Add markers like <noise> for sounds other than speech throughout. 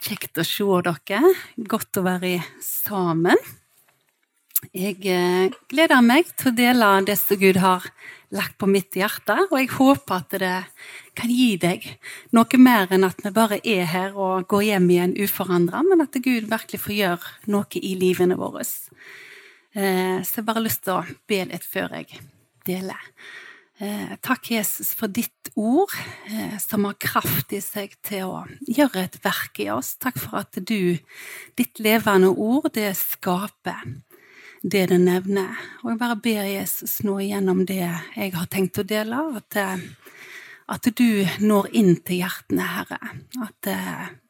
Kjekt å se dere. Godt å være sammen. Jeg eh, gleder meg til å dele det som Gud har lagt på mitt hjerte, og jeg håper at det kan gi deg noe mer enn at vi bare er her og går hjem igjen uforandra, men at Gud virkelig får gjøre noe i livene våre. Eh, så jeg bare har lyst til å be litt før jeg deler. Eh, takk, Jesus, for ditt ord, eh, som har kraft i seg til å gjøre et verk i oss. Takk for at du, ditt levende ord, det skaper det det nevner. Og jeg bare ber Jesus nå igjennom det jeg har tenkt å dele, at, eh, at du når inn til hjertene, Herre. At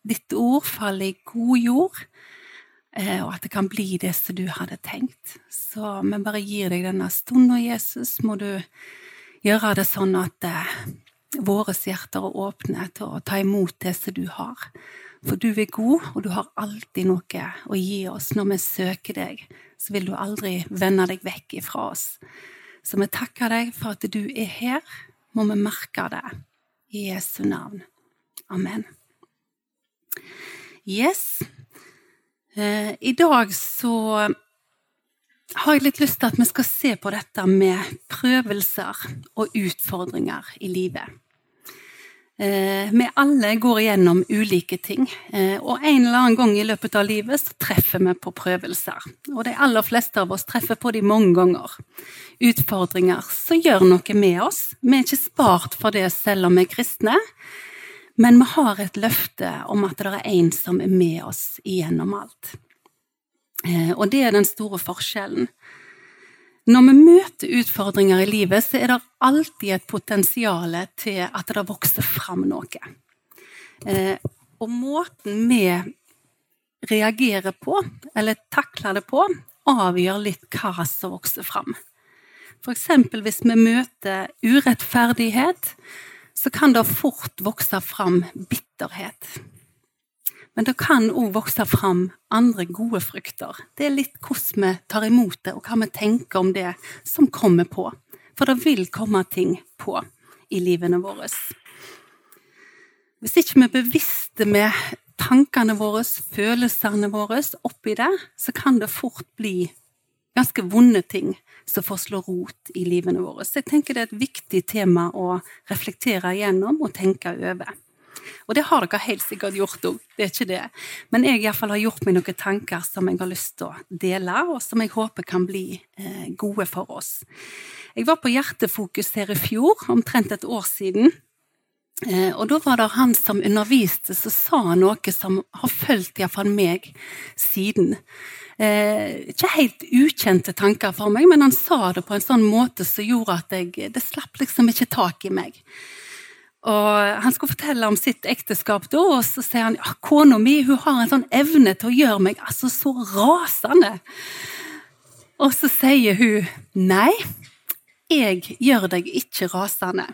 ditt ord faller i god jord. Og at det kan bli det som du hadde tenkt. Så vi bare gir deg denne stunden, Jesus. Må du gjøre det sånn at eh, våre hjerter er åpne til å ta imot det som du har. For du er god, og du har alltid noe å gi oss. Når vi søker deg, så vil du aldri vende deg vekk ifra oss. Så vi takker deg for at du er her. Må vi merke det. I Jesu navn. Amen. Yes. Eh, I dag så har jeg litt lyst til at vi skal se på dette med prøvelser og utfordringer i livet. Eh, vi alle går igjennom ulike ting, eh, og en eller annen gang i løpet av livet så treffer vi på prøvelser. Og de aller fleste av oss treffer på de mange ganger. Utfordringer som gjør noe med oss. Vi er ikke spart for det selv om vi er kristne, men vi har et løfte om at det er en som er med oss igjennom alt. Eh, og det er den store forskjellen. Når vi møter utfordringer i livet, så er det alltid et potensial til at det vokser fram noe. Eh, og måten vi reagerer på, eller takler det på, avgjør litt hva som vokser fram. F.eks. hvis vi møter urettferdighet, så kan det fort vokse fram bitterhet. Men det kan òg vokse fram andre gode frukter. Det er litt hvordan vi tar imot det, og hva vi tenker om det som kommer på. For det vil komme ting på i livene våre. Hvis ikke vi er bevisste med tankene våre, følelsene våre oppi det, så kan det fort bli ganske vonde ting som får slå rot i livene våre. Så jeg tenker det er et viktig tema å reflektere igjennom og tenke over. Og det har dere helt sikkert gjort òg, det er ikke det. Men jeg iallfall har gjort meg noen tanker som jeg har lyst til å dele, og som jeg håper kan bli eh, gode for oss. Jeg var på Hjertefokus her i fjor, omtrent et år siden. Eh, og da var det han som underviste, som sa noe som har fulgt iallfall meg siden. Eh, ikke helt ukjente tanker for meg, men han sa det på en sånn måte som gjorde at jeg, det slapp liksom ikke tak i meg. Og Han skulle fortelle om sitt ekteskap, da, og så sier han ja, kona mi hun har en sånn evne til å gjøre meg altså så rasende. Og så sier hun nei, jeg gjør deg ikke rasende,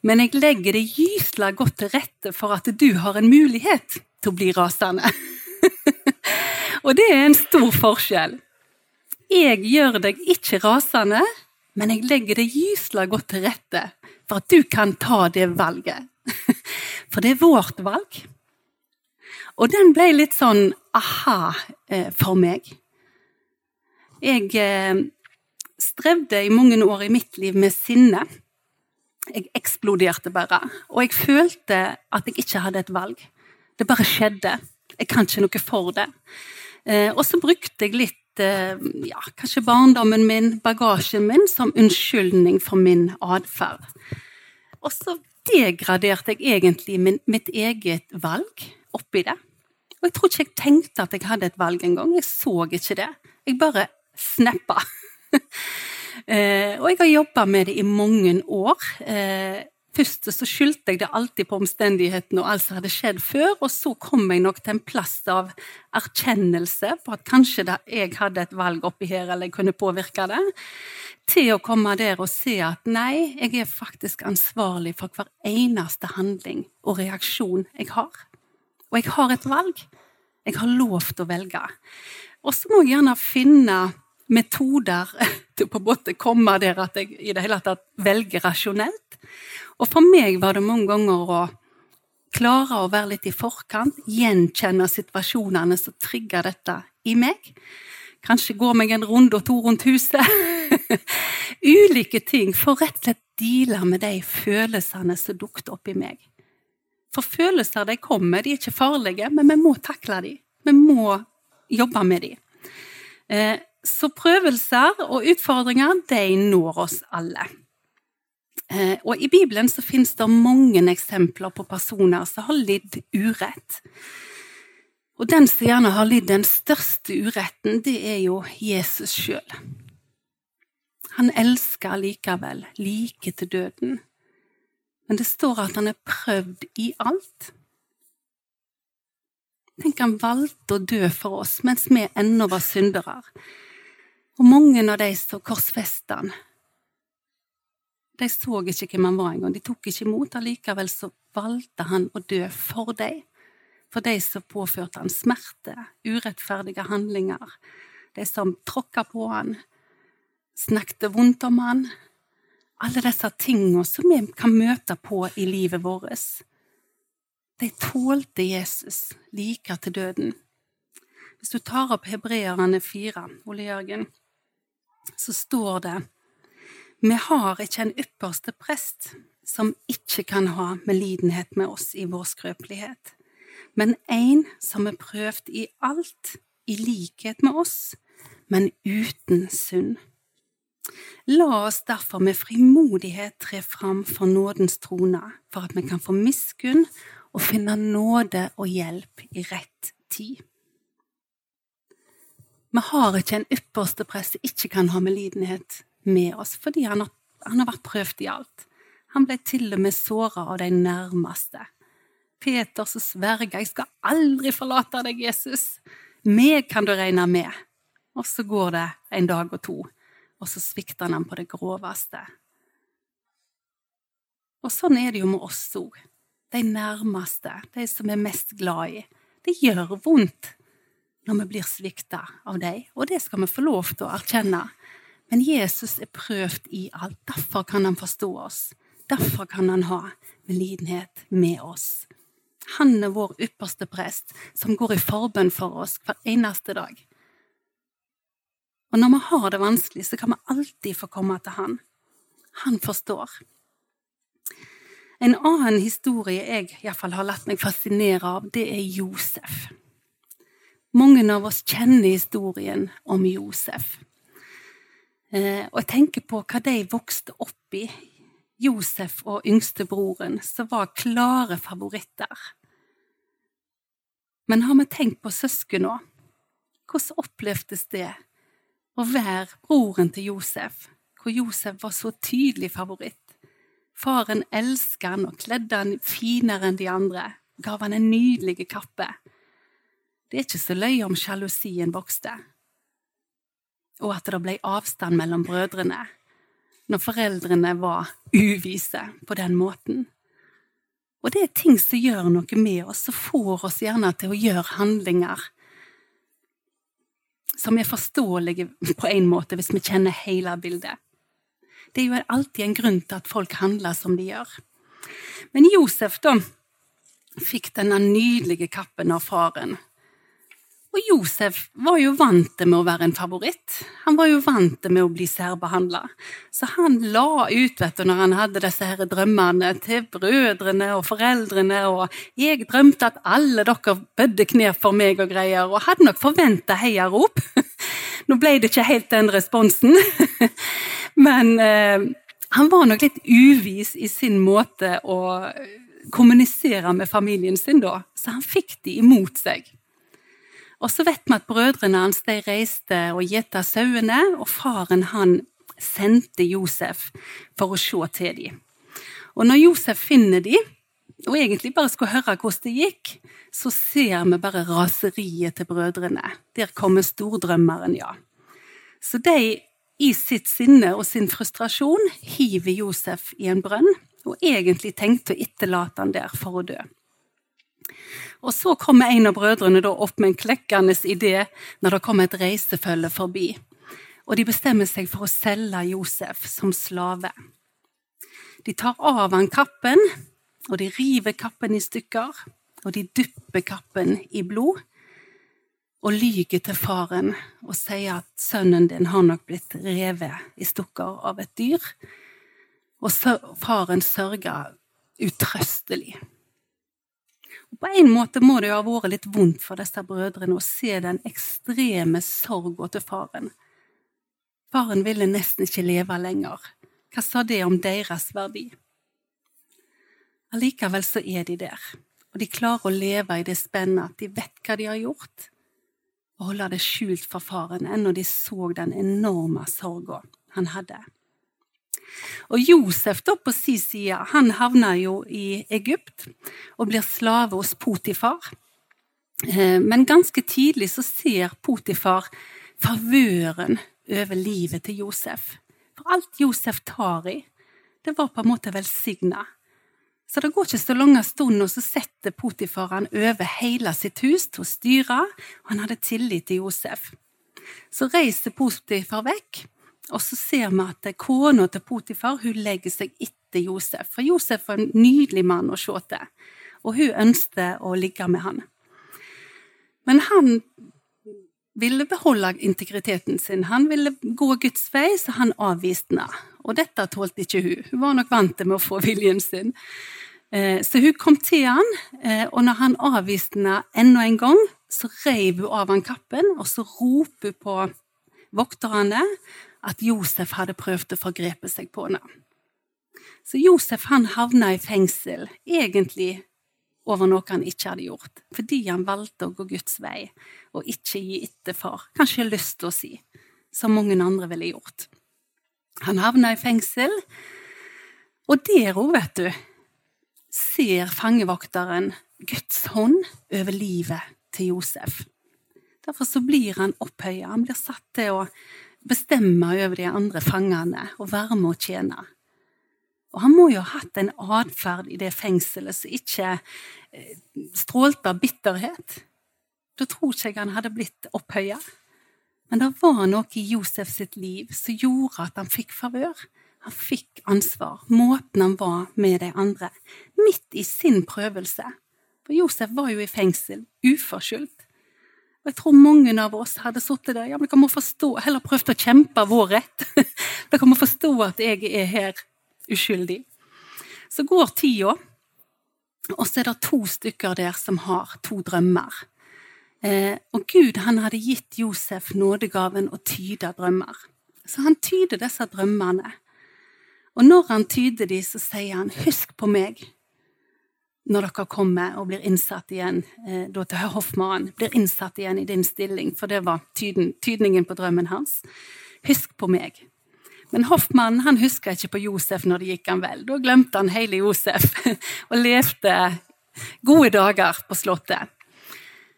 men jeg legger det gysla godt til rette for at du har en mulighet til å bli rasende. <laughs> og det er en stor forskjell. Jeg gjør deg ikke rasende, men jeg legger det gysla godt til rette for at du kan ta det valget. <laughs> For det er vårt valg. Og den ble litt sånn aha eh, for meg. Jeg eh, strevde i mange år i mitt liv med sinne. Jeg eksploderte bare. Og jeg følte at jeg ikke hadde et valg. Det bare skjedde. Jeg kan ikke noe for det. Eh, og så brukte jeg litt ja, kanskje barndommen min, bagasjen min, som unnskyldning for min atferd. Og så degraderte jeg egentlig min, mitt eget valg oppi det. Og jeg tror ikke jeg tenkte at jeg hadde et valg engang. Jeg så ikke det. Jeg bare snappa. <laughs> eh, og jeg har jobba med det i mange år. Først så skyldte jeg det alltid på omstendighetene og alt som hadde skjedd før, og så kom jeg nok til en plass av erkjennelse på at kanskje jeg hadde et valg oppi her, eller jeg kunne påvirke det, til å komme der og se at nei, jeg er faktisk ansvarlig for hver eneste handling og reaksjon jeg har. Og jeg har et valg. Jeg har lov til å velge. Og så må jeg gjerne finne metoder <laughs> til på en måte komme der at jeg i det hele tatt velger rasjonelt. Og for meg var det mange ganger å klare å være litt i forkant, gjenkjenne situasjonene som trigger dette i meg. Kanskje gå meg en runde og to rundt huset. <laughs> Ulike ting for rett og slett deale med de følelsene som dukket opp i meg. For følelser de kommer, de er ikke farlige, men vi må takle dem. Vi må jobbe med dem. Eh, så prøvelser og utfordringer, de når oss alle. Eh, og i Bibelen så finnes det mange eksempler på personer som har lidd urett. Og den som gjerne har lidd den største uretten, det er jo Jesus sjøl. Han elsker likevel, like til døden. Men det står at han er prøvd i alt. Tenk, han valgte å dø for oss mens vi ennå var syndere. Og mange av de som korsfesta han, de så ikke hvem han var engang. De tok ikke imot. Allikevel så valgte han å dø for dem for de som påførte han smerte, urettferdige handlinger, de som tråkka på han, snakket vondt om han. Alle disse tingene som vi kan møte på i livet vårt. De tålte Jesus like til døden. Hvis du tar opp Hebreerne 4, Ole Jørgen, så står det vi har ikke en ypperste prest som ikke kan ha medlidenhet med oss i vår skrøpelighet men en som er prøvd i alt, i likhet med oss, men uten synd. La oss derfor med frimodighet tre fram for nådens trone, for at vi kan få miskunn og finne nåde og hjelp i rett tid. Vi har ikke en ypperste prest som ikke kan ha medlidenhet med oss, fordi han har, han har vært prøvd i alt. Han ble til og med såra av de nærmeste. Peter som sverger 'Jeg skal aldri forlate deg, Jesus'. Meg kan du regne med. Og så går det en dag og to, og så svikter han på det groveste. Og sånn er det jo med oss òg. De nærmeste, de som er mest glad i. Det gjør vondt når vi blir svikta av dem, og det skal vi få lov til å erkjenne. Men Jesus er prøvd i alt. Derfor kan han forstå oss. Derfor kan han ha medlidenhet med oss. Han er vår ypperste prest, som går i forbønn for oss hver eneste dag. Og når vi har det vanskelig, så kan vi alltid få komme til han. Han forstår. En annen historie jeg iallfall har latt meg fascinere av, det er Josef. Mange av oss kjenner historien om Josef. Eh, og jeg tenker på hva de vokste opp i Josef og yngstebroren, som var klare favoritter. Men har vi tenkt på søsken òg? Hvordan opplevdes det å være broren til Josef, hvor Josef var så tydelig favoritt? Faren elsket han og kledde han finere enn de andre, gav han en nydelig kappe. Det er ikke så løye om sjalusien vokste, og at det ble avstand mellom brødrene når foreldrene var uvise på den måten. Og det er ting som gjør noe med oss, som får oss gjerne til å gjøre handlinger som er forståelige på en måte, hvis vi kjenner hele bildet. Det er jo alltid en grunn til at folk handler som de gjør. Men Josef, da, fikk denne nydelige kappen av faren og Josef var jo vant med å være en favoritt. Han var jo vant med å bli særbehandla. Så han la ut vet du, når han hadde disse her drømmene til brødrene og foreldrene. og 'Jeg drømte at alle dere bødde kne for meg' og greier. Og hadde nok forventa heiarop. <laughs> Nå ble det ikke helt den responsen. <laughs> Men eh, han var nok litt uvis i sin måte å kommunisere med familien sin da, så han fikk de imot seg. Og så vet vi at brødrene hans de reiste og gjeta sauene, og faren han sendte Josef for å se til dem. Og når Josef finner dem, og egentlig bare skulle høre hvordan det gikk, så ser vi bare raseriet til brødrene. Der kommer stordrømmeren, ja. Så de i sitt sinne og sin frustrasjon hiver Josef i en brønn, og egentlig tenkte å etterlate han der for å dø. Og så kommer en av brødrene opp med en klekkende idé når det kommer et reisefølge forbi. Og de bestemmer seg for å selge Josef som slave. De tar av han kappen, og de river kappen i stykker, og de dypper kappen i blod, og lyger til faren og sier at sønnen din har nok blitt revet i stykker av et dyr. Og faren sørger utrøstelig. På en måte må det jo ha vært litt vondt for disse brødrene å se den ekstreme sorga til faren. Faren ville nesten ikke leve lenger. Hva sa det om deres verdi? Allikevel så er de der, og de klarer å leve i det spennet at de vet hva de har gjort, og holde det skjult for faren ennå de så den enorme sorga han hadde. Og Josef da på sin side, han havner jo i Egypt og blir slave hos Potifar. Eh, men ganske tidlig så ser Potifar favøren over livet til Josef. For alt Josef tar i, det var på en måte velsigna. Så det går ikke så lang stund, og så setter Potifar han over hele sitt hus til å styre, og han hadde tillit til Josef. Så reiser Potifar vekk, og så ser vi at kona til Potifar hun legger seg etter Josef. For Josef var en nydelig mann å se til, og hun ønsket å ligge med han. Men han ville beholde integriteten sin. Han ville gå Guds vei, så han avviste henne. Og dette tålte ikke hun. Hun var nok vant til med å få viljen sin. Eh, så hun kom til han, eh, og når han avviste henne enda en gang, så reiv hun av han kappen, og så roper hun på vokterne at Josef hadde prøvd å forgrepe seg på henne. Så Josef han havna i fengsel, egentlig over noe han ikke hadde gjort, fordi han valgte å gå Guds vei og ikke gi etter for, kanskje lyst til å si, som mange andre ville gjort. Han havna i fengsel, og der òg, vet du, ser fangevokteren Guds hånd over livet til Josef. Derfor så blir han opphøya, han blir satt til å bestemme over de andre fangene og være med å tjene. Og han må jo ha hatt en atferd i det fengselet som ikke eh, strålte av bitterhet. Da tror ikke jeg han hadde blitt opphøya. Men det var noe i Josef sitt liv som gjorde at han fikk favør. Han fikk ansvar, måten han var med de andre, midt i sin prøvelse. For Josef var jo i fengsel, uforskyldt. Og jeg tror mange av oss hadde sittet der. Ja, men dere må forstå, heller prøvd å kjempe vår rett. <laughs> dere må forstå at jeg er her uskyldig. Så går tida, og så er det to stykker der som har to drømmer. Eh, og Gud han hadde gitt Josef nådegaven å tyde drømmer. Så han tyder disse drømmene. Og når han tyder de, så sier han 'husk på meg' når dere kommer og blir innsatt igjen eh, da til hoffmannen, blir innsatt igjen i din stilling, for det var tyden, tydningen på drømmen hans. Husk på meg. Men hoffmannen han huska ikke på Josef når det gikk han vel. Da glemte han hele Josef <laughs> og levde gode dager på slottet.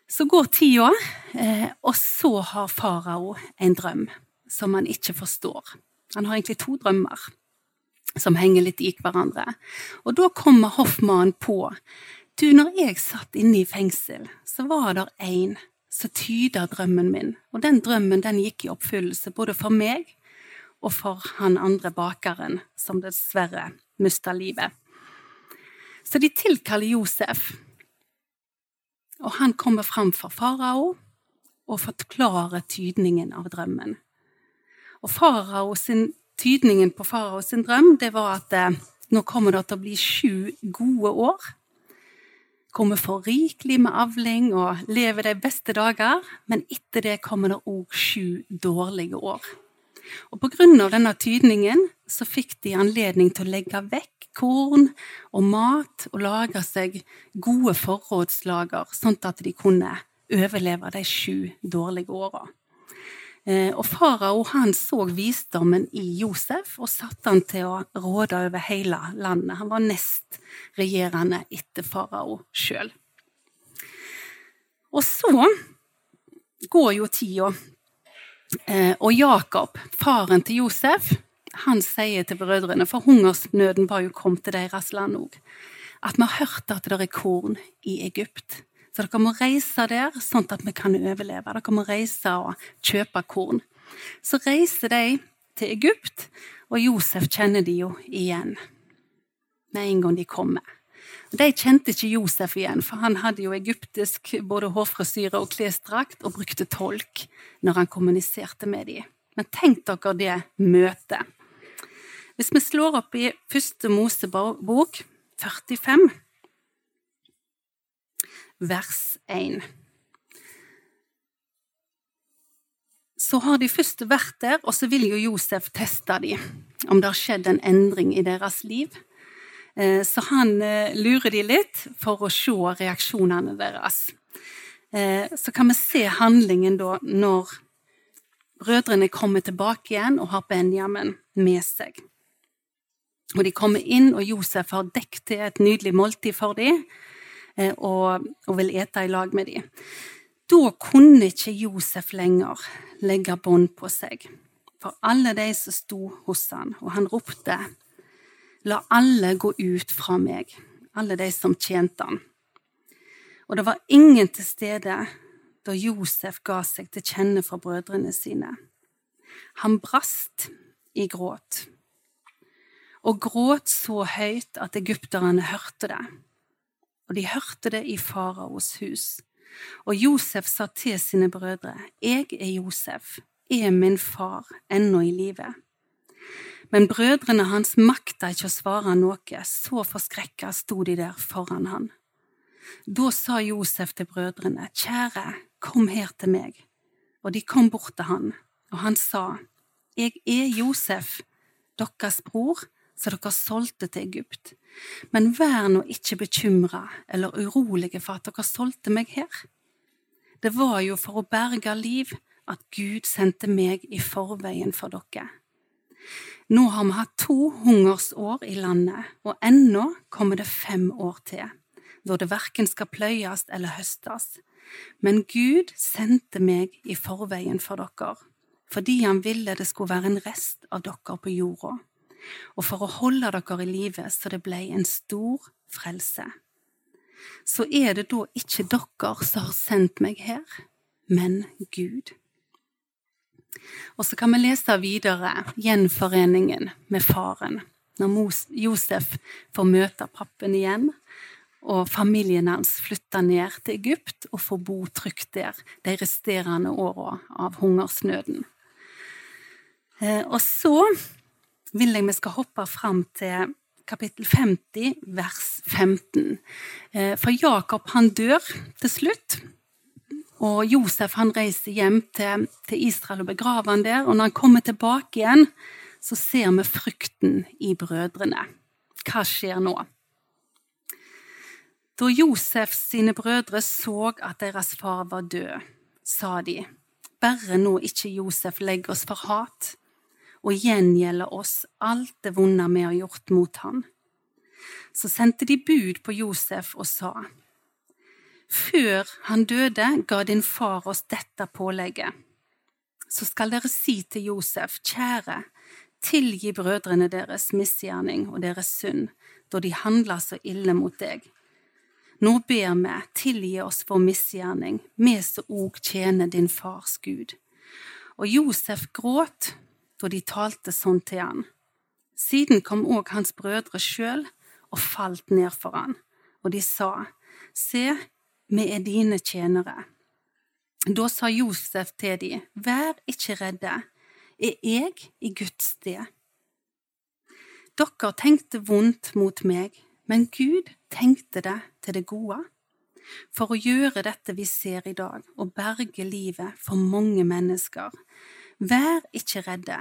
Så går tida, eh, og så har farao en drøm som han ikke forstår. Han har egentlig to drømmer som henger litt i hverandre. Og da kommer hoffmannen på du, når jeg satt inne i fengsel, så var det én som tyda drømmen min. Og den drømmen den gikk i oppfyllelse både for meg og for han andre bakeren, som dessverre mista livet. Så de tilkaller Josef, og han kommer fram for farao og forklarer tydningen av drømmen. Og farao sin, Tydningen på farao sin drøm det var at eh, nå kommer det til å bli sju gode år. Kommer for rikelig med avling og lever de beste dager, men etter det kommer det òg sju dårlige år. Og Pga. denne tydningen så fikk de anledning til å legge vekk korn og mat og lage seg gode forrådslager, sånn at de kunne overleve de sju dårlige åra. Eh, og Farao så visdommen i Josef og satte han til å råde over hele landet. Han var nest regjerende etter farao sjøl. Og så går jo tida Eh, og Jakob, faren til Josef, han sier til brødrene, for hungersnøden var jo kommet til deres land òg, at vi har hørt at det er korn i Egypt. Så dere må reise der, sånn at vi kan overleve. Dere må reise og kjøpe korn. Så reiser de til Egypt, og Josef kjenner de jo igjen med en gang de kommer. De kjente ikke Josef igjen, for han hadde jo egyptisk både hårfrisyre og klesdrakt og brukte tolk når han kommuniserte med dem. Men tenk dere det møtet. Hvis vi slår opp i første Mosebok 45, vers 1 Så har de først vært der, og så vil jo Josef teste dem, om det har skjedd en endring i deres liv. Eh, så han eh, lurer de litt for å se reaksjonene deres. Eh, så kan vi se handlingen da når brødrene kommer tilbake igjen og har Benjamin med seg. Og De kommer inn, og Josef har dekket til et nydelig måltid for dem og, og vil ete i lag med dem. Da kunne ikke Josef lenger legge bånd på seg for alle de som sto hos han, og han ropte, La alle gå ut fra meg, alle de som tjente han. Og det var ingen til stede da Josef ga seg til kjenne for brødrene sine. Han brast i gråt, og gråt så høyt at egypterne hørte det. Og de hørte det i faraos hus. Og Josef sa til sine brødre, Jeg er Josef, er min far ennå i live? Men brødrene hans makta ikke å svare noe, så forskrekka sto de der foran han. Da sa Josef til brødrene, Kjære, kom her til meg. Og de kom bort til han, og han sa, Jeg er Josef, deres bror, som dere solgte til Egypt. Men vær nå ikke bekymra eller urolige for at dere solgte meg her. Det var jo for å berge liv at Gud sendte meg i forveien for dere. Nå har vi hatt to hungersår i landet, og ennå kommer det fem år til, da det verken skal pløyes eller høstes. Men Gud sendte meg i forveien for dere, fordi han ville det skulle være en rest av dere på jorda og for å holde dere i live så det ble en stor frelse. Så er det da ikke dere som har sendt meg her, men Gud. Og så kan vi lese videre gjenforeningen med faren, når Josef får møte pappen igjen, og familien hans flytter ned til Egypt og får bo trygt der de resterende åra av hungersnøden. Eh, og så vil jeg vi skal hoppe fram til kapittel 50, vers 15. Eh, for Jakob han dør til slutt. Og Josef han reiser hjem til, til Israel og begraver han der. Og når han kommer tilbake igjen, så ser vi frykten i brødrene. Hva skjer nå? Da Josef sine brødre så at deres far var død, sa de, bare nå ikke Josef legger oss for hat, og gjengjelde oss alt det vonde vi har gjort mot ham. Så sendte de bud på Josef og sa, Før han døde, ga din far oss dette pålegget. Så skal dere si til Josef, kjære, tilgi brødrene deres misgjerning og deres synd, da de handler så ille mot deg. Nå ber vi, tilgi oss vår misgjerning, vi som òg tjener din fars Gud. Og Josef gråt da de talte sånn til han. Siden kom òg hans brødre sjøl og falt ned for han, og de sa, Se, vi er dine tjenere. Da sa Josef til de, Vær ikke redde, er jeg i Guds sted? Dere tenkte vondt mot meg, men Gud tenkte det til det gode. For å gjøre dette vi ser i dag, og berge livet for mange mennesker, Vær ikke redde,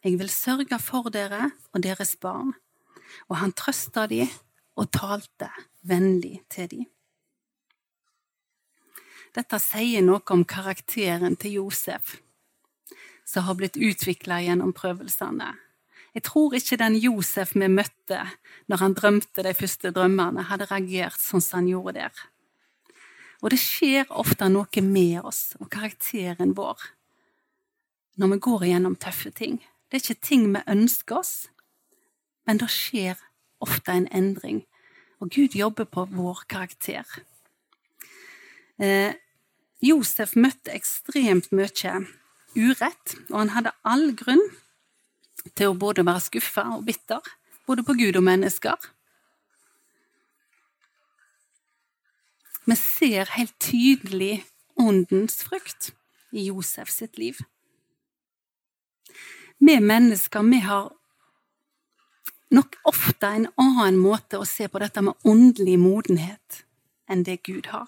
jeg vil sørge for dere og deres barn. Og han trøsta de og talte vennlig til de. Dette sier noe om karakteren til Josef, som har blitt utvikla gjennom prøvelsene. Jeg tror ikke den Josef vi møtte når han drømte de første drømmene, hadde reagert sånn som han gjorde der. Og det skjer ofte noe med oss og karakteren vår når vi går igjennom tøffe ting. Det er ikke ting vi ønsker oss, men det skjer ofte en endring, og Gud jobber på vår karakter. Eh, Josef møtte ekstremt mye urett, og han hadde all grunn til å både være skuffa og bitter, både på Gud og mennesker. Vi ser helt tydelig åndens frukt i Josef sitt liv. Vi mennesker vi har nok ofte en annen måte å se på dette med åndelig modenhet enn det Gud har.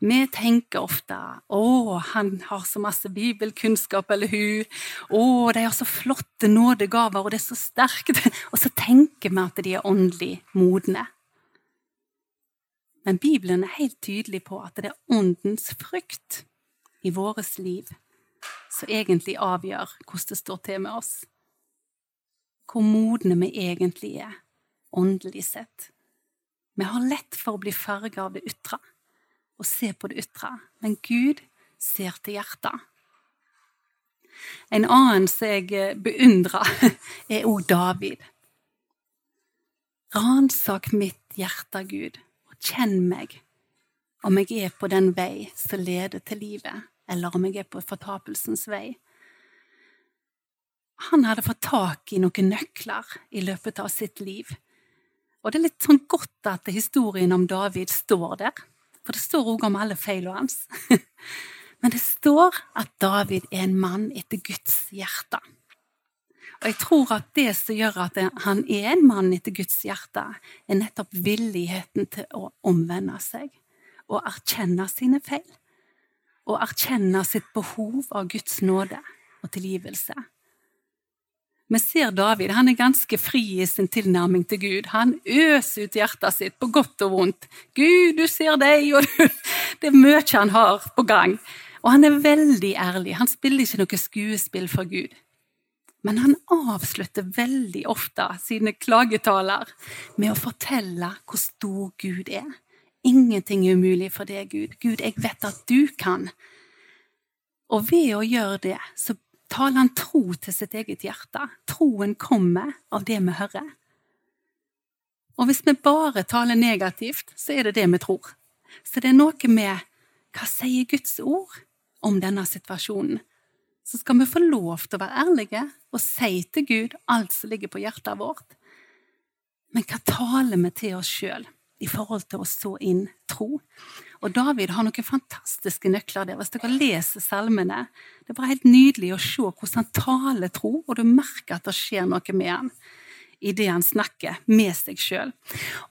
Vi tenker ofte 'Å, han har så masse bibelkunnskap', eller 'hun'. 'Å, de har så flotte nådegaver, og det er så sterkt'. <laughs> Og så tenker vi at de er åndelig modne. Men Bibelen er helt tydelig på at det er åndens frykt i vårt liv som egentlig avgjør hvordan det står til med oss. Hvor modne vi egentlig er, åndelig sett. Vi har lett for å bli farga av det ytre og se på det ytre, men Gud ser til hjertet. En annen som jeg beundrer, <laughs> er òg David. Ransak mitt hjerte, Gud, og kjenn meg om jeg er på den vei som leder til livet, eller om jeg er på fortapelsens vei. Han hadde fått tak i noen nøkler i løpet av sitt liv og det er litt sånn godt at historien om David står der, for det står òg om alle feilene hans. <laughs> Men det står at David er en mann etter Guds hjerte. Og jeg tror at det som gjør at han er en mann etter Guds hjerte, er nettopp villigheten til å omvende seg og erkjenne sine feil. Og erkjenne sitt behov av Guds nåde og tilgivelse. Vi ser David, han er ganske fri i sin tilnærming til Gud. Han øser ut hjertet sitt, på godt og vondt. Gud, du ser deg, og <laughs> Det er mye han har på gang. Og han er veldig ærlig. Han spiller ikke noe skuespill for Gud. Men han avslutter veldig ofte sine klagetaler med å fortelle hvor stor Gud er. Ingenting er umulig for deg, Gud. Gud, jeg vet at du kan. Og ved å gjøre det, så taler han tro til sitt eget hjerte. Troen kommer av det vi hører. Og hvis vi bare taler negativt, så er det det vi tror. Så det er noe med hva sier Guds ord om denne situasjonen? Så skal vi få lov til å være ærlige og si til Gud alt som ligger på hjertet vårt. Men hva taler vi til oss sjøl i forhold til å så inn tro? Og David har noen fantastiske nøkler der. Hvis dere leser salmene, det er bare helt nydelig å se hvordan han taler tro, og du merker at det skjer noe med han i det han snakker med seg sjøl.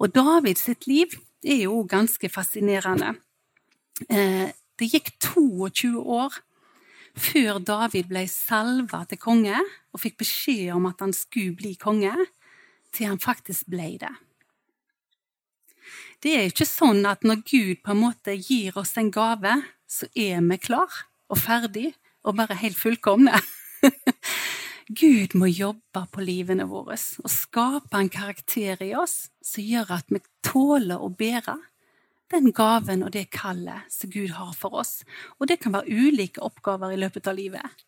Og David sitt liv er jo ganske fascinerende. Eh, det gikk 22 år før David ble salva til konge og fikk beskjed om at han skulle bli konge, til han faktisk ble det. Det er ikke sånn at når Gud på en måte gir oss en gave, så er vi klar og ferdig og bare helt fullkomne. <laughs> Gud må jobbe på livene våre og skape en karakter i oss som gjør at vi tåler å bære den gaven og det kallet som Gud har for oss. Og det kan være ulike oppgaver i løpet av livet.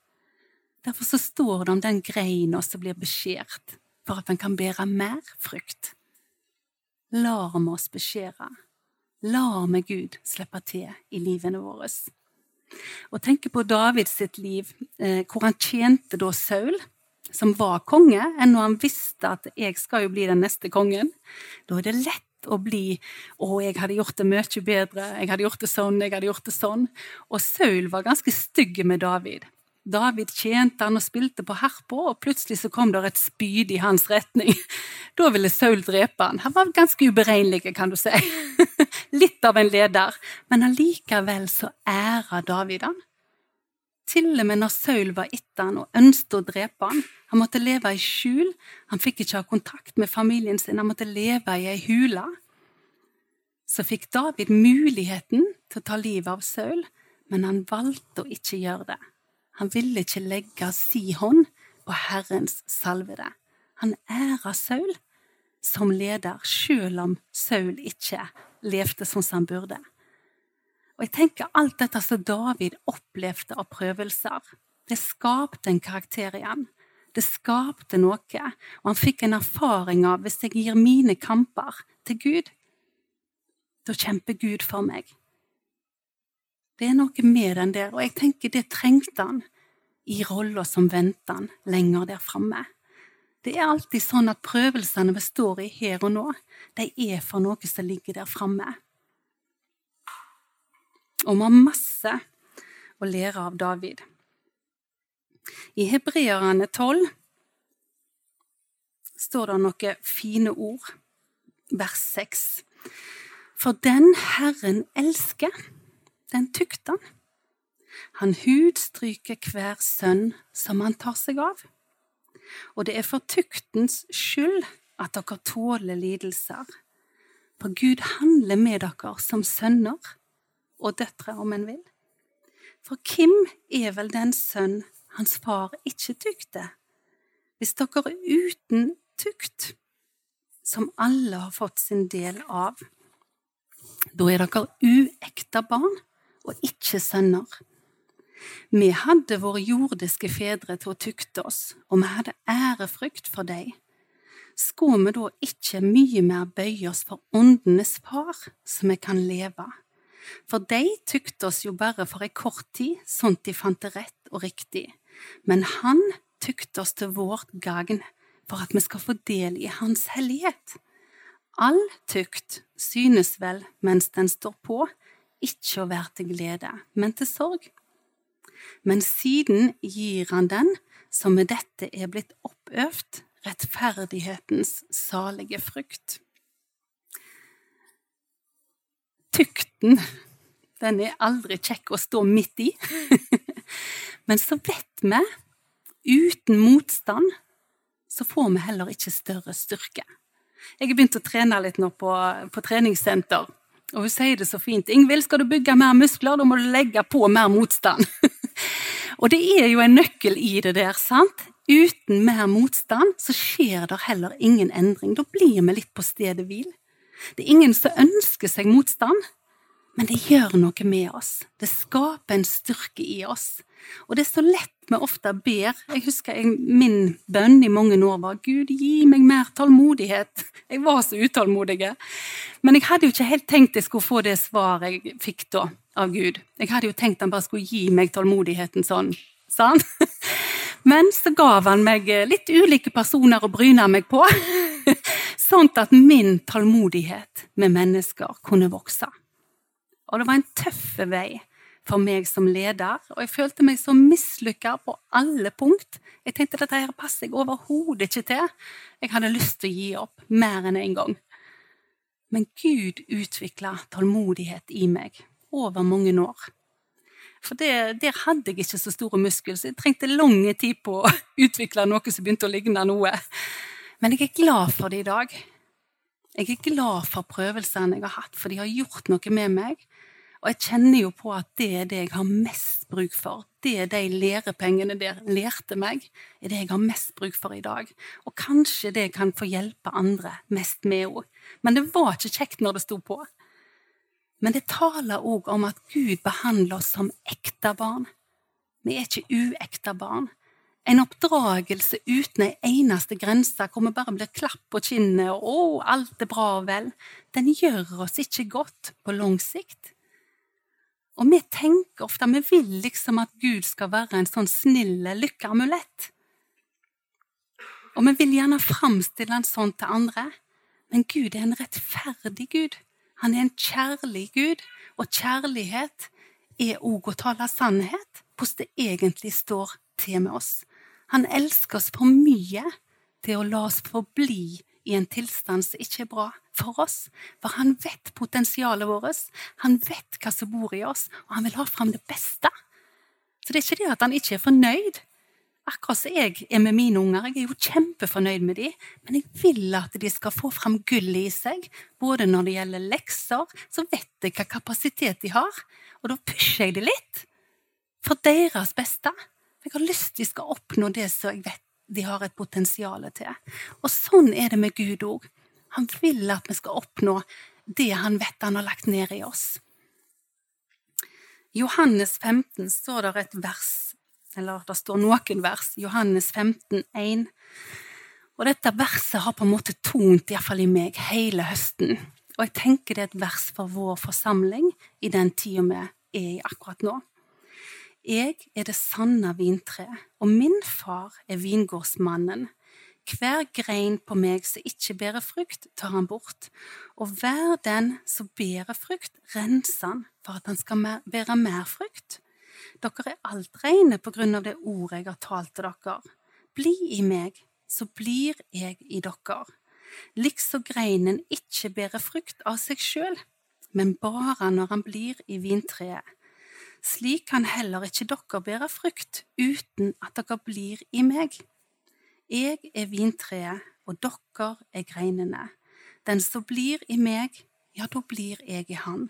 Derfor så står det om den greina som blir beskjært, for at den kan bære mer frukt lar vi oss beskjære. Lar vi Gud slippe til i livene våre. Og tenke på Davids sitt liv, eh, hvor han tjente da Saul, som var konge, enn når han visste at 'jeg skal jo bli den neste kongen'. Da er det lett å bli 'Å, jeg hadde gjort det mye bedre', 'jeg hadde gjort det sånn', 'jeg hadde gjort det sånn'. Og Saul var ganske stygg med David. David tjente han og spilte på harpa, og plutselig så kom det et spyd i hans retning. <laughs> Da ville Saul drepe han. Han var ganske uberegnelig, kan du si. <laughs> Litt av en leder, men allikevel så æra David han. Til og med når Saul var etter han og ønsket å drepe han. Han måtte leve i skjul, han fikk ikke ha kontakt med familien sin, han måtte leve i ei hule. Så fikk David muligheten til å ta livet av Saul, men han valgte å ikke gjøre det. Han ville ikke legge si hånd på Herrens salvede. Han æra Saul som leder, selv om Saul ikke levde som han burde. Og jeg tenker Alt dette som David opplevde av prøvelser, det skapte en karakter igjen. Det skapte noe, og han fikk en erfaring av hvis jeg gir mine kamper til Gud, da kjemper Gud for meg. Det er noe med den der, og jeg tenker det trengte han i rolla som venter han lenger der framme. Det er alltid sånn at prøvelsene vi står i her og nå, de er for noe som ligger der framme. og vi har masse å lære av David. I Hebreerne 12 står det noen fine ord, vers 6. For den Herren elsker, den tukter han. Hudstryker hver sønn som han tar seg av. Og det er for tuktens skyld at dere tåler lidelser. For Gud handler med dere som sønner og døtre, om en vil. For hvem er vel den sønn hans far ikke tykte? Hvis dere er uten tukt, som alle har fått sin del av. Da er dere uekte barn og ikke sønner. Vi hadde våre jordiske fedre til å tukte oss, og vi hadde ærefrykt for dem. Skulle vi da ikke mye mer bøye oss for åndenes far, så vi kan leve? For de tykte oss jo bare for ei kort tid, sånt de fant det rett og riktig, men han tykte oss til vårt gagn, for at vi skal få del i hans hellighet. All tukt synes vel mens den står på, ikke å være til glede, men til sorg. Men siden gir han den som med dette er blitt oppøvd, rettferdighetens salige frukt. Tykten, den er aldri kjekk å stå midt i. <laughs> Men så vet vi, uten motstand, så får vi heller ikke større styrke. Jeg har begynt å trene litt nå på, på treningssenter. Og hun sier det så fint. 'Ingvild, skal du bygge mer muskler, da må du legge på mer motstand'. <laughs> og det er jo en nøkkel i det der, sant? Uten mer motstand så skjer det heller ingen endring. Da blir vi litt på stedet hvil. Det er ingen som ønsker seg motstand, men det gjør noe med oss. Det skaper en styrke i oss. Og det er så lett vi ofte ber. Jeg husker jeg, min bønn i mange år var Gud, gi meg mer tålmodighet. Jeg var så utålmodig. Men jeg hadde jo ikke helt tenkt jeg skulle få det svaret jeg fikk da av Gud. Jeg hadde jo tenkt han bare skulle gi meg tålmodigheten sånn. sånn. Men så gav han meg litt ulike personer å bryne meg på, <laughs> sånn at min tålmodighet med mennesker kunne vokse. Og det var en tøff vei for meg som leder, og jeg følte meg så mislykka på alle punkt. Jeg tenkte dette her passer jeg overhodet ikke til. Jeg hadde lyst til å gi opp mer enn én en gang. Men Gud utvikla tålmodighet i meg over mange år. For det, der hadde jeg ikke så store muskler, så jeg trengte lang tid på å <laughs> utvikle noe som begynte å ligne noe. Men jeg er glad for det i dag. Jeg er glad for prøvelsene jeg har hatt, for de har gjort noe med meg. Og jeg kjenner jo på at det er det jeg har mest bruk for. Det er de lærepengene der lærte meg, er det jeg har mest bruk for i dag. Og kanskje det kan få hjelpe andre mest med òg. Men det var ikke kjekt når det sto på. Men det taler òg om at Gud behandler oss som ekte barn. Vi er ikke uekte barn. En oppdragelse uten ei eneste grense, hvor vi bare blir klapp på kinnet og 'å, alt er bra og vel', den gjør oss ikke godt på lang sikt. Og vi tenker ofte vi vil liksom at Gud skal være en sånn snill lykkeamulett. Og vi vil gjerne framstille han sånn til andre, men Gud er en rettferdig Gud. Han er en kjærlig Gud, og kjærlighet er òg å tale sannhet, hvordan det egentlig står til med oss. Han elsker oss for mye til å la oss forbli i en tilstand som ikke er bra for oss. For han vet potensialet vårt, han vet hva som bor i oss, og han vil ha fram det beste. Så det er ikke det at han ikke er fornøyd, Akkurat som jeg er med mine unger. Jeg er jo kjempefornøyd med dem, men jeg vil at de skal få fram gullet i seg. Både når det gjelder lekser, så vet jeg hva kapasitet de har, og da pusher jeg dem litt. For deres beste. Jeg har lyst til de skal oppnå det som jeg vet de har et potensial til. Og sånn er det med Gud òg. Han vil at vi skal oppnå det han vet han har lagt ned i oss. I Johannes 15 står det et vers eller det står noen vers, Johannes 15, 1. Og dette verset har på en måte tont, iallfall i meg, hele høsten. Og jeg tenker det er et vers for vår forsamling i den tida vi er i akkurat nå. Jeg er det sanne vintre, og min far er vingårdsmannen. Hver grein på meg som ikke bærer frukt, tar han bort, og hver den som bærer frukt, renser han for at han skal bære mer frukt. Dere er alt reine på grunn av det ordet jeg har talt til dere. Bli i meg, så blir jeg i dere. Liksom greinen ikke bærer frukt av seg sjøl, men bare når han blir i vintreet. Slik kan heller ikke dere bære frukt uten at dere blir i meg. Jeg er vintreet, og dere er greinene. Den som blir i meg, ja, da blir jeg i han.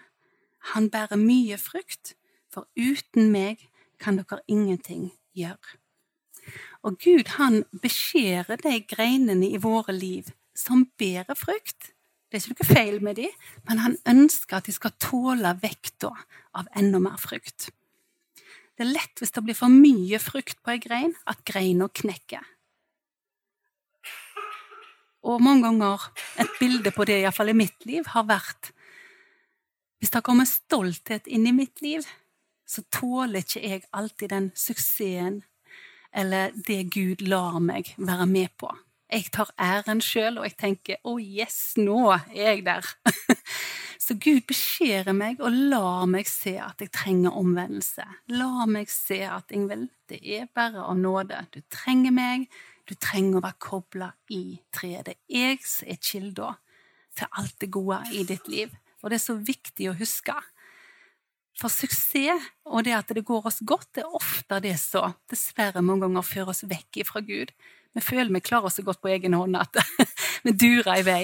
Han bærer mye frukt, for uten meg kan dere ingenting gjøre. Og Gud han beskjærer de greinene i våre liv som bærer frukt. Det er ikke noe feil med de, men han ønsker at de skal tåle vekta av enda mer frukt. Det er lett hvis det blir for mye frukt på ei grein, at greina knekker. Og mange ganger et bilde på det, iallfall i mitt liv, har vært Hvis det kommer stolthet inn i mitt liv, så tåler ikke jeg alltid den suksessen eller det Gud lar meg være med på. Jeg tar æren sjøl, og jeg tenker 'Å, oh yes, nå er jeg der'. <laughs> Så Gud beskjærer meg og lar meg se at jeg trenger omvendelse. La meg se at Ingvild, det er bare av nåde. Du trenger meg, du trenger å være kobla i treet. Det er jeg som er kilda til alt det gode i ditt liv. Og det er så viktig å huske. For suksess og det at det går oss godt, det er ofte det som dessverre mange ganger fører oss vekk fra Gud. Vi føler vi klarer oss så godt på egen hånd at <laughs> vi durer i vei.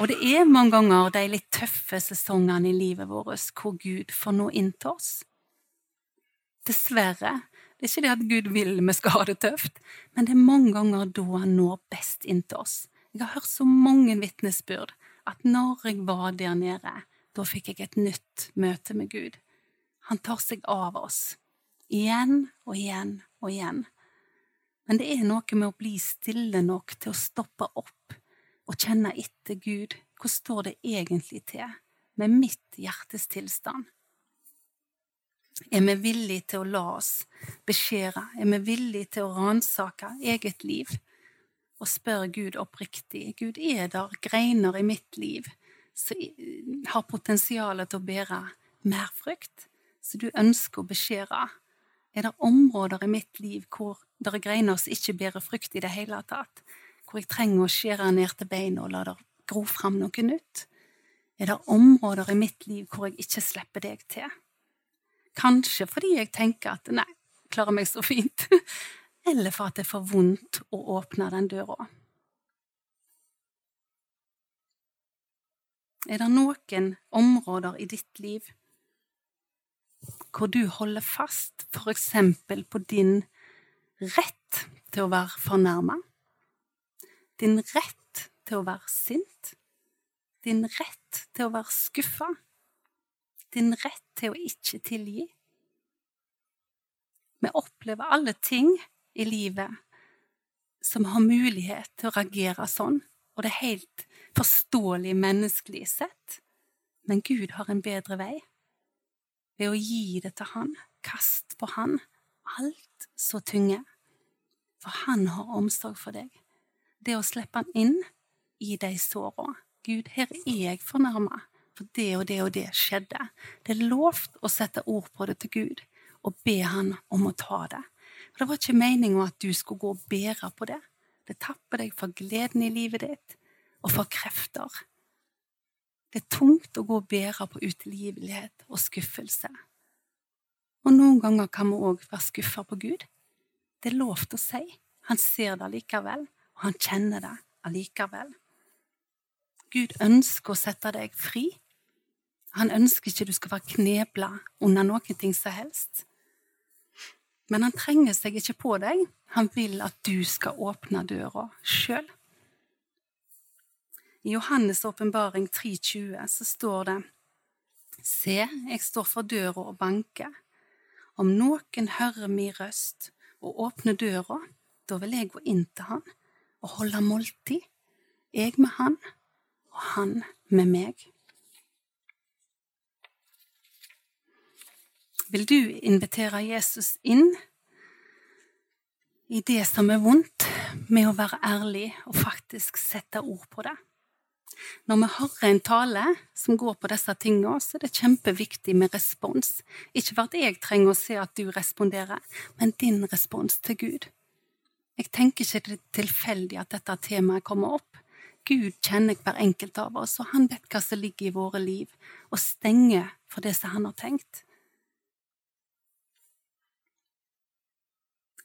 Og det er mange ganger de litt tøffe sesongene i livet vårt hvor Gud får nå inn oss. Dessverre det er ikke det at Gud vil vi skal ha det tøft, men det er mange ganger da han når best inn oss. Jeg har hørt så mange vitnesbyrd at når jeg var der nede, da fikk jeg et nytt møte med Gud. Han tar seg av oss. Igjen og igjen og igjen. Men det er noe med å bli stille nok til å stoppe opp og kjenne etter Gud. hvordan står det egentlig til med mitt hjertes tilstand? Er vi villige til å la oss beskjære? Er vi villige til å ransake eget liv? Og spørre Gud oppriktig Gud, er der greiner i mitt liv som har potensial til å bære mer frukt, som du ønsker å beskjære? Er det områder i mitt liv hvor det er greiner som ikke bærer frukt i det hele tatt? Hvor jeg trenger å skjære ned til beina og la det gro fram noe nytt? Er det områder i mitt liv hvor jeg ikke slipper deg til? Kanskje fordi jeg tenker at nei, klarer meg så fint. <laughs> Eller for at det er for vondt å åpne den døra. Er det noen områder i ditt liv hvor du holder fast eksempel på din rett til å være fornærma? Din rett til å være sint? Din rett til å være skuffa? din rett til å ikke tilgi. Vi opplever alle ting i livet som har mulighet til å reagere sånn, og det er helt forståelig menneskelig sett. Men Gud har en bedre vei. Ved å gi det til Han, kast på Han alt så tunge, For Han har omsorg for deg. Det å slippe Han inn i de såra. Gud, her er jeg fornærma for det og det og det skjedde. Det er lovt å sette ord på det til Gud og be Han om å ta det. For Det var ikke meninga at du skulle gå og bære på det. Det tapper deg for gleden i livet ditt og for krefter. Det er tungt å gå og bære på utilgivelighet og skuffelse. Og noen ganger kan vi òg være skuffa på Gud. Det er lovt å si. Han ser det allikevel, og han kjenner det allikevel. Gud ønsker å sette deg fri. Han ønsker ikke du skal være knebla under noen ting som helst. Men han trenger seg ikke på deg. Han vil at du skal åpne døra sjøl. I Johannes' åpenbaring 3,20 så står det Se, jeg står for døra og banker. Om noen hører min røst og åpner døra, da vil jeg gå inn til han og holde måltid, jeg med han og han med meg. Vil du invitere Jesus inn i det som er vondt, med å være ærlig og faktisk sette ord på det. Når vi hører en tale som går på disse tingene, så er det kjempeviktig med respons. Ikke for at jeg trenger å se at du responderer, men din respons til Gud. Jeg tenker ikke det er tilfeldig at dette temaet kommer opp. Gud kjenner hver enkelt av oss, og han vet hva som ligger i våre liv, og stenger for det som han har tenkt.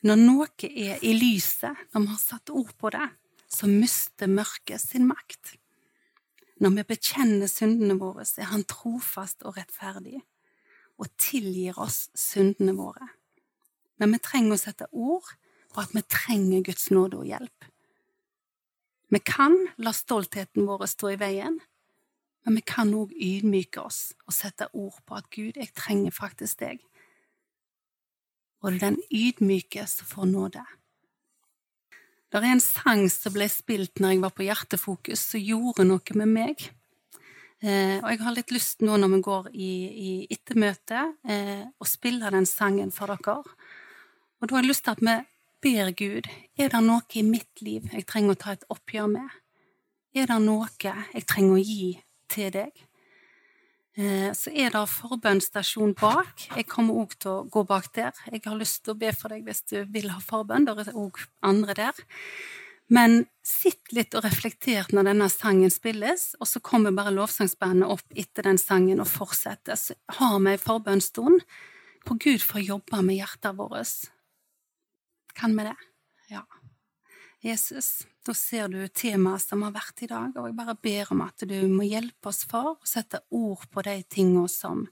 Når noe er i lyset, når vi har satt ord på det, så mister mørket sin makt. Når vi bekjenner syndene våre, er Han trofast og rettferdig og tilgir oss syndene våre. Men vi trenger å sette ord på at vi trenger Guds nåde og hjelp. Vi kan la stoltheten vår stå i veien, men vi kan òg ydmyke oss og sette ord på at Gud, jeg trenger faktisk deg. Og det er den ydmyke som får nåde. Det er en sang som ble spilt når jeg var på Hjertefokus, som gjorde noe med meg. Eh, og jeg har litt lyst nå når vi går i, i ettermøte, eh, å spille den sangen for dere. Og da har jeg lyst til at vi ber Gud, er det noe i mitt liv jeg trenger å ta et oppgjør med? Er det noe jeg trenger å gi til deg? Eh, så er det forbønnstasjon bak. Jeg kommer òg til å gå bak der. Jeg har lyst til å be for deg hvis du vil ha forbønn. Det er òg andre der. Men sitt litt og reflekter når denne sangen spilles, og så kommer bare lovsangsbandet opp etter den sangen og fortsetter. Så har vi en forbønnsstund på Gud for å jobbe med hjertet vårt. Kan vi det? Jesus, da ser du temaet som har vært i dag, og jeg bare ber om at du må hjelpe oss, far, å sette ord på de tingene som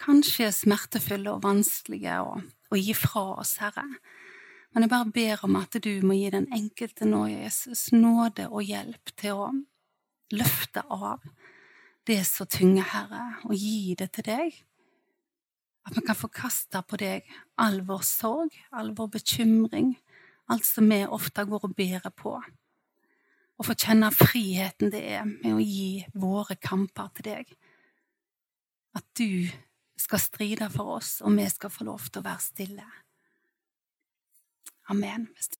kanskje er smertefulle og vanskelige å, å gi fra oss, Herre. Men jeg bare ber om at du må gi den enkelte nå, Jesus, nåde og hjelp til å løfte av det så tynger, Herre, og gi det til deg. At vi kan få kasta på deg all vår sorg, all vår bekymring, alt som vi ofte går og bærer på. Og få kjenne friheten det er med å gi våre kamper til deg. At du skal stride for oss, og vi skal få lov til å være stille. Amen.